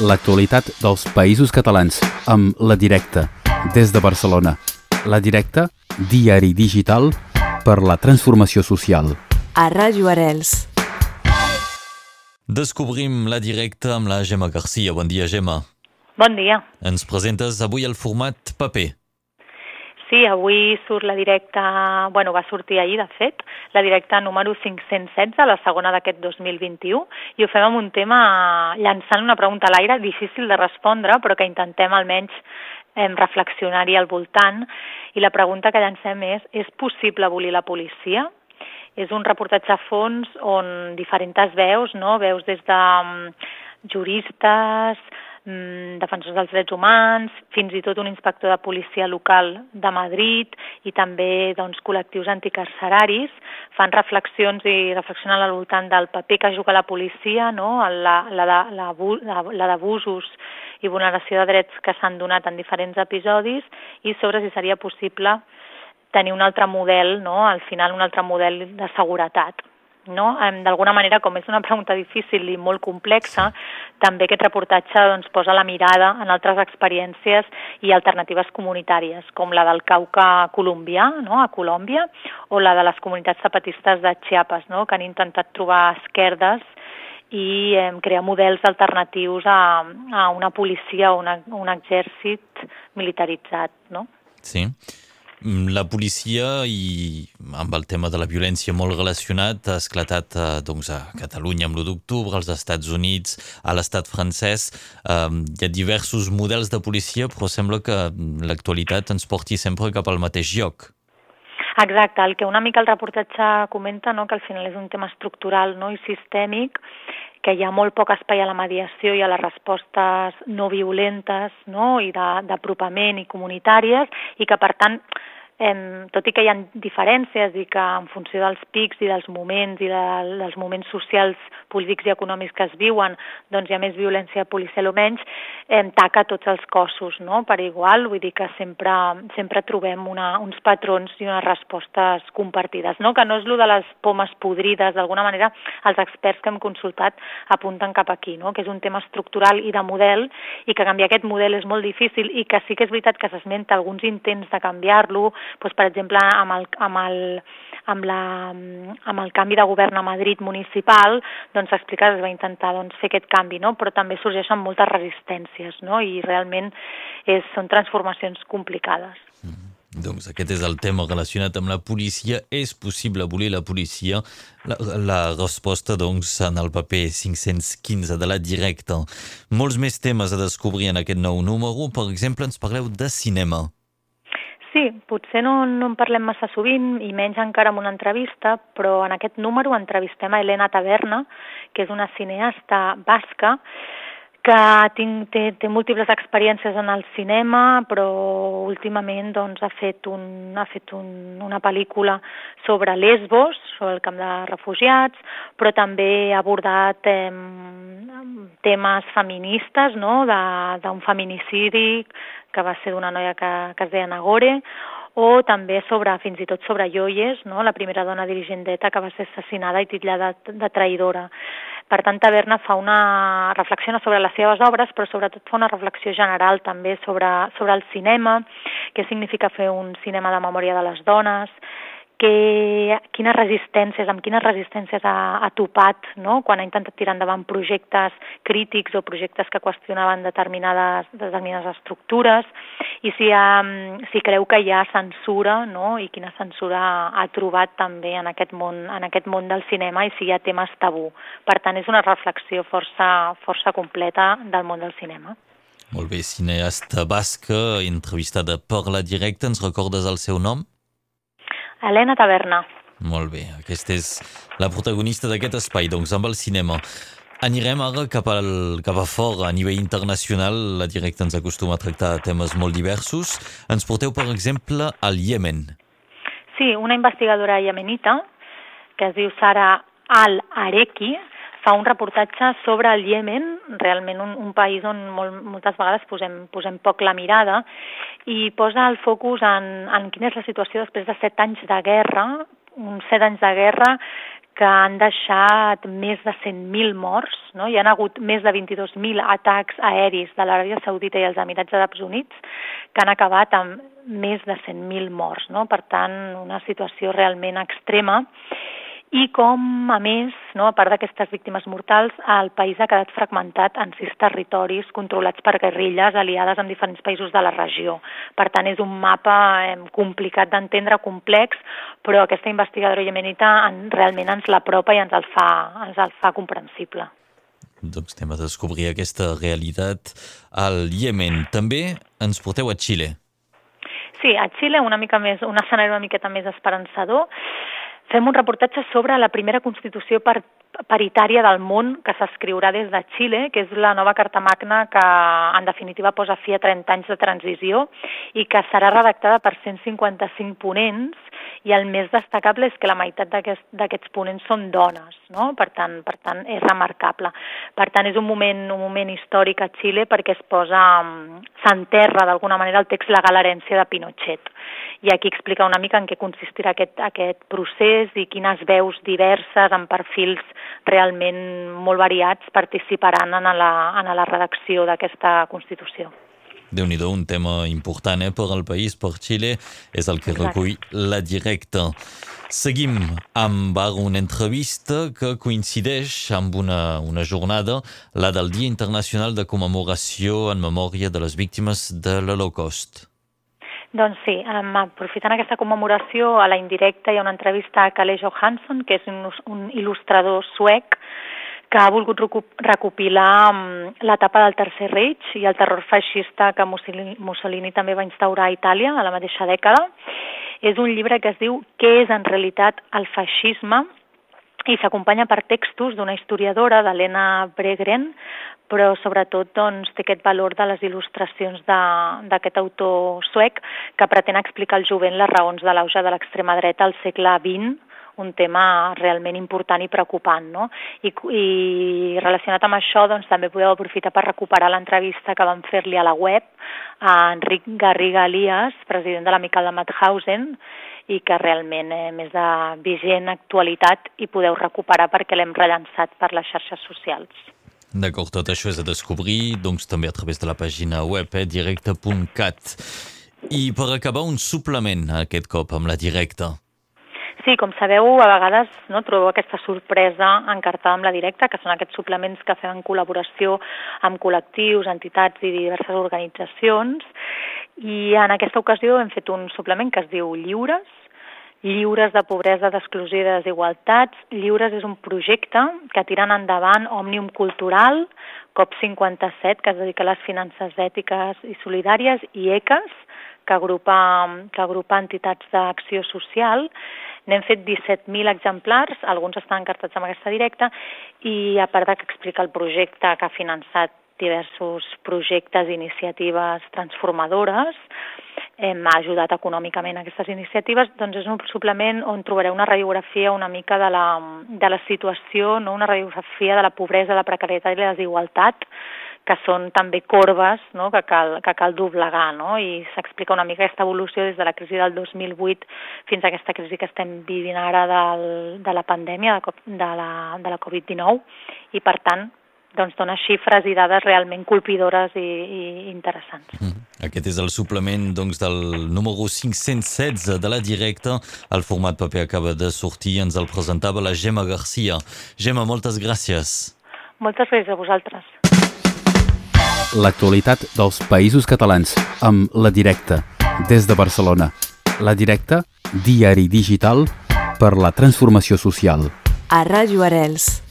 l'actualitat dels països catalans amb La Directa, des de Barcelona. La Directa, diari digital per la transformació social. A Ràdio Arels. Descobrim La Directa amb la Gemma Garcia. Bon dia, Gemma. Bon dia. Ens presentes avui el format paper. Sí, avui surt la directa, bueno, va sortir ahir, de fet, la directa número 516, la segona d'aquest 2021, i ho fem amb un tema llançant una pregunta a l'aire, difícil de respondre, però que intentem almenys eh, reflexionar-hi al voltant. I la pregunta que llancem és, és possible abolir la policia? És un reportatge a fons on diferents veus, no? veus des de um, juristes, mm, defensors dels drets humans, fins i tot un inspector de policia local de Madrid i també doncs, col·lectius anticarceraris fan reflexions i reflexionen al voltant del paper que juga la policia, no? la, la, la, la, la d'abusos i vulneració de drets que s'han donat en diferents episodis i sobre si seria possible tenir un altre model, no? al final un altre model de seguretat no? D'alguna manera, com és una pregunta difícil i molt complexa, també aquest reportatge doncs, posa la mirada en altres experiències i alternatives comunitàries, com la del Cauca colombià, no? a Colòmbia, o la de les comunitats zapatistes de Chiapas, no? que han intentat trobar esquerdes i eh, crear models alternatius a, a una policia o una, un exèrcit militaritzat. No? Sí. Mm, la policia i amb el tema de la violència molt relacionat ha esclatat eh, doncs, a Catalunya amb l'1 d'octubre, als Estats Units, a l'estat francès. Eh, hi ha diversos models de policia, però sembla que l'actualitat ens porti sempre cap al mateix lloc. Exacte, el que una mica el reportatge comenta, no, que al final és un tema estructural no, i sistèmic, que hi ha molt poc espai a la mediació i a les respostes no violentes no? i d'apropament i comunitàries i que per tant eh, tot i que hi ha diferències i que en funció dels pics i dels moments i de, dels moments socials, polítics i econòmics que es viuen, doncs hi ha més violència policial o menys, eh, taca tots els cossos, no?, per igual, vull dir que sempre, sempre trobem una, uns patrons i unes respostes compartides, no?, que no és el de les pomes podrides, d'alguna manera els experts que hem consultat apunten cap aquí, no?, que és un tema estructural i de model i que canviar aquest model és molt difícil i que sí que és veritat que s'esmenta alguns intents de canviar-lo, doncs, per exemple, amb el, amb el, amb, la, amb el canvi de govern a Madrid municipal, doncs s'explica que es va intentar doncs, fer aquest canvi, no? però també sorgeixen moltes resistències no? i realment és, són transformacions complicades. Mm -hmm. Doncs aquest és el tema relacionat amb la policia. És possible abolir la policia? La, la resposta, doncs, en el paper 515 de la directa. Molts més temes a descobrir en aquest nou número. Per exemple, ens parleu de cinema. Sí, potser no, no en parlem massa sovint i menys encara en una entrevista, però en aquest número entrevistem a Helena Taverna, que és una cineasta basca que tinc, té, té múltiples experiències en el cinema, però últimament doncs, ha fet, un, ha fet un, una pel·lícula sobre Lesbos, sobre el camp de refugiats, però també ha abordat eh, temes feministes, no? d'un feminicidi que va ser d'una noia que, que es deia Nagore, o també sobre, fins i tot sobre Joyes, no? la primera dona dirigent d'ETA que va ser assassinada i titllada de traïdora. Per tant, Taverna fa una reflexió sobre les seves obres, però sobretot fa una reflexió general també sobre, sobre el cinema, què significa fer un cinema de memòria de les dones, que, quines resistències, amb quines resistències ha, ha topat no? quan ha intentat tirar endavant projectes crítics o projectes que qüestionaven determinades, determinades estructures i si, ha, si creu que hi ha censura no? i quina censura ha trobat també en aquest, món, en aquest món del cinema i si hi ha temes tabú. Per tant, és una reflexió força, força completa del món del cinema. Molt bé, cineasta basca, entrevistada per la directa, ens recordes el seu nom? Helena Taverna. Molt bé, aquesta és la protagonista d'aquest espai, doncs, amb el cinema. Anirem ara cap, al, cap a fora, a nivell internacional. La directa ens acostuma a tractar temes molt diversos. Ens porteu, per exemple, al Iemen. Sí, una investigadora iemenita, que es diu Sara Al-Areki, fa un reportatge sobre el Iemen, realment un, un país on molt, moltes vegades posem, posem poc la mirada, i posa el focus en, en quina és la situació després de set anys de guerra, uns set anys de guerra que han deixat més de 100.000 morts, no? hi ha hagut més de 22.000 atacs aeris de l'Aràbia Saudita i els Emirats Arabs Units que han acabat amb més de 100.000 morts. No? Per tant, una situació realment extrema i com, a més, no, a part d'aquestes víctimes mortals, el país ha quedat fragmentat en sis territoris controlats per guerrilles aliades amb diferents països de la regió. Per tant, és un mapa eh, complicat d'entendre, complex, però aquesta investigadora iemenita en, realment ens l'apropa i ens el, fa, ens el fa comprensible. Doncs anem a descobrir aquesta realitat al Iemen. També ens porteu a Xile. Sí, a Xile una mica més, un escenari una miqueta més esperançador fem un reportatge sobre la primera constitució per, paritària del món que s'escriurà des de Xile, que és la nova Carta Magna que en definitiva posa fi a 30 anys de transició i que serà redactada per 155 ponents i el més destacable és que la meitat d'aquests aquest, ponents són dones, no? per, tant, per tant és remarcable. Per tant és un moment, un moment històric a Xile perquè es posa, s'enterra d'alguna manera el text legal herència de Pinochet. I aquí explica una mica en què consistirà aquest, aquest procés i quines veus diverses en perfils realment molt variats participaran en la, en la redacció d'aquesta Constitució déu nhi un tema important eh, per al país, per Xile, és el que recull la directa. Seguim amb una entrevista que coincideix amb una, una jornada, la del Dia Internacional de Commemoració en Memòria de les Víctimes de l'Holocaust. Doncs sí, um, aprofitant aquesta commemoració, a la indirecta hi ha una entrevista a Kalle Johansson, que és un, un il·lustrador suec, que ha volgut recopilar l'etapa del Tercer Reich i el terror feixista que Mussolini, Mussolini també va instaurar a Itàlia a la mateixa dècada. És un llibre que es diu Què és en realitat el feixisme? I s'acompanya per textos d'una historiadora, d'Helena Bregren, però sobretot doncs, té aquest valor de les il·lustracions d'aquest autor suec que pretén explicar al jovent les raons de l'auge de l'extrema dreta al segle XX un tema realment important i preocupant. No? I, I relacionat amb això, doncs, també podeu aprofitar per recuperar l'entrevista que vam fer-li a la web a Enric Garriga Elias, president de l'Amical de Mauthausen, i que realment eh, més de vigent actualitat i podeu recuperar perquè l'hem rellançat per les xarxes socials. D'acord, tot això és a descobrir doncs, també a través de la pàgina web eh, directe.cat. I per acabar, un suplement aquest cop amb la directa. Sí, com sabeu, a vegades no, trobeu aquesta sorpresa encartada amb la directa, que són aquests suplements que fem en col·laboració amb col·lectius, entitats i diverses organitzacions. I en aquesta ocasió hem fet un suplement que es diu Lliures, lliures de pobresa, d'exclusió i de desigualtats. Lliures és un projecte que tiren endavant Òmnium Cultural, COP57, que es dedica a les finances ètiques i solidàries, i ECAS, que agrupa, que agrupa entitats d'acció social, N'hem fet 17.000 exemplars, alguns estan encartats amb aquesta directa, i a part de que explica el projecte que ha finançat diversos projectes i iniciatives transformadores, hem ajudat econòmicament aquestes iniciatives, doncs és un suplement on trobareu una radiografia una mica de la, de la situació, no? una radiografia de la pobresa, la precarietat i la desigualtat, que són també corbes no? que, cal, que cal doblegar, no? i s'explica una mica aquesta evolució des de la crisi del 2008 fins a aquesta crisi que estem vivint ara del, de la pandèmia, de, de la, de la Covid-19, i per tant doncs dona xifres i dades realment colpidores i, i interessants. Mm. Aquest és el suplement doncs, del número 516 de la directa. El format paper acaba de sortir, ens el presentava la Gemma Garcia. Gemma, moltes gràcies. Moltes gràcies a vosaltres. L'actualitat dels països catalans amb La Directa, des de Barcelona. La Directa, diari digital per la transformació social. A Ràdio Arels.